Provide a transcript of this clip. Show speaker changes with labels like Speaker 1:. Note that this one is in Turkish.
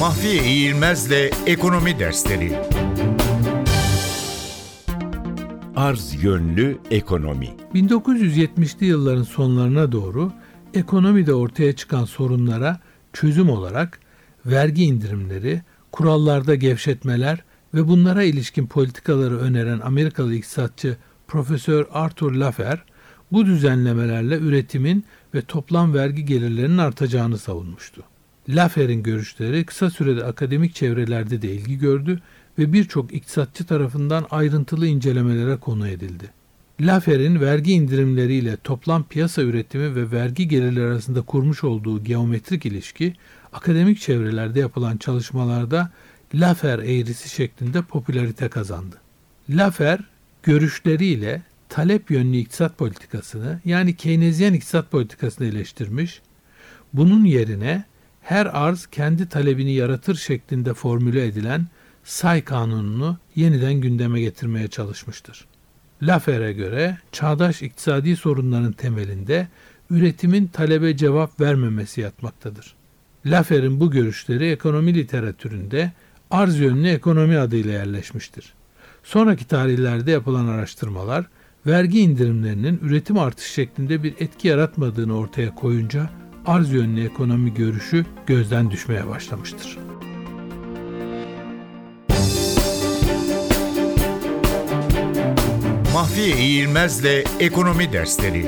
Speaker 1: Mahfiye İğilmez'le Ekonomi Dersleri
Speaker 2: Arz yönlü ekonomi.
Speaker 3: 1970'li yılların sonlarına doğru ekonomide ortaya çıkan sorunlara çözüm olarak vergi indirimleri, kurallarda gevşetmeler ve bunlara ilişkin politikaları öneren Amerikalı iktisatçı Profesör Arthur Laffer bu düzenlemelerle üretimin ve toplam vergi gelirlerinin artacağını savunmuştu. Laffer'in görüşleri kısa sürede akademik çevrelerde de ilgi gördü ve birçok iktisatçı tarafından ayrıntılı incelemelere konu edildi. Laffer'in vergi indirimleriyle toplam piyasa üretimi ve vergi gelirleri arasında kurmuş olduğu geometrik ilişki akademik çevrelerde yapılan çalışmalarda Laffer eğrisi şeklinde popülarite kazandı. Laffer görüşleriyle talep yönlü iktisat politikasını yani Keynesyen iktisat politikasını eleştirmiş, bunun yerine her arz kendi talebini yaratır şeklinde formüle edilen say kanununu yeniden gündeme getirmeye çalışmıştır. Laffer'e göre çağdaş iktisadi sorunların temelinde üretimin talebe cevap vermemesi yatmaktadır. Laffer'in bu görüşleri ekonomi literatüründe arz yönlü ekonomi adıyla yerleşmiştir. Sonraki tarihlerde yapılan araştırmalar vergi indirimlerinin üretim artışı şeklinde bir etki yaratmadığını ortaya koyunca arz yönlü ekonomi görüşü gözden düşmeye başlamıştır.
Speaker 1: Mahfiye İğilmez'le Ekonomi Dersleri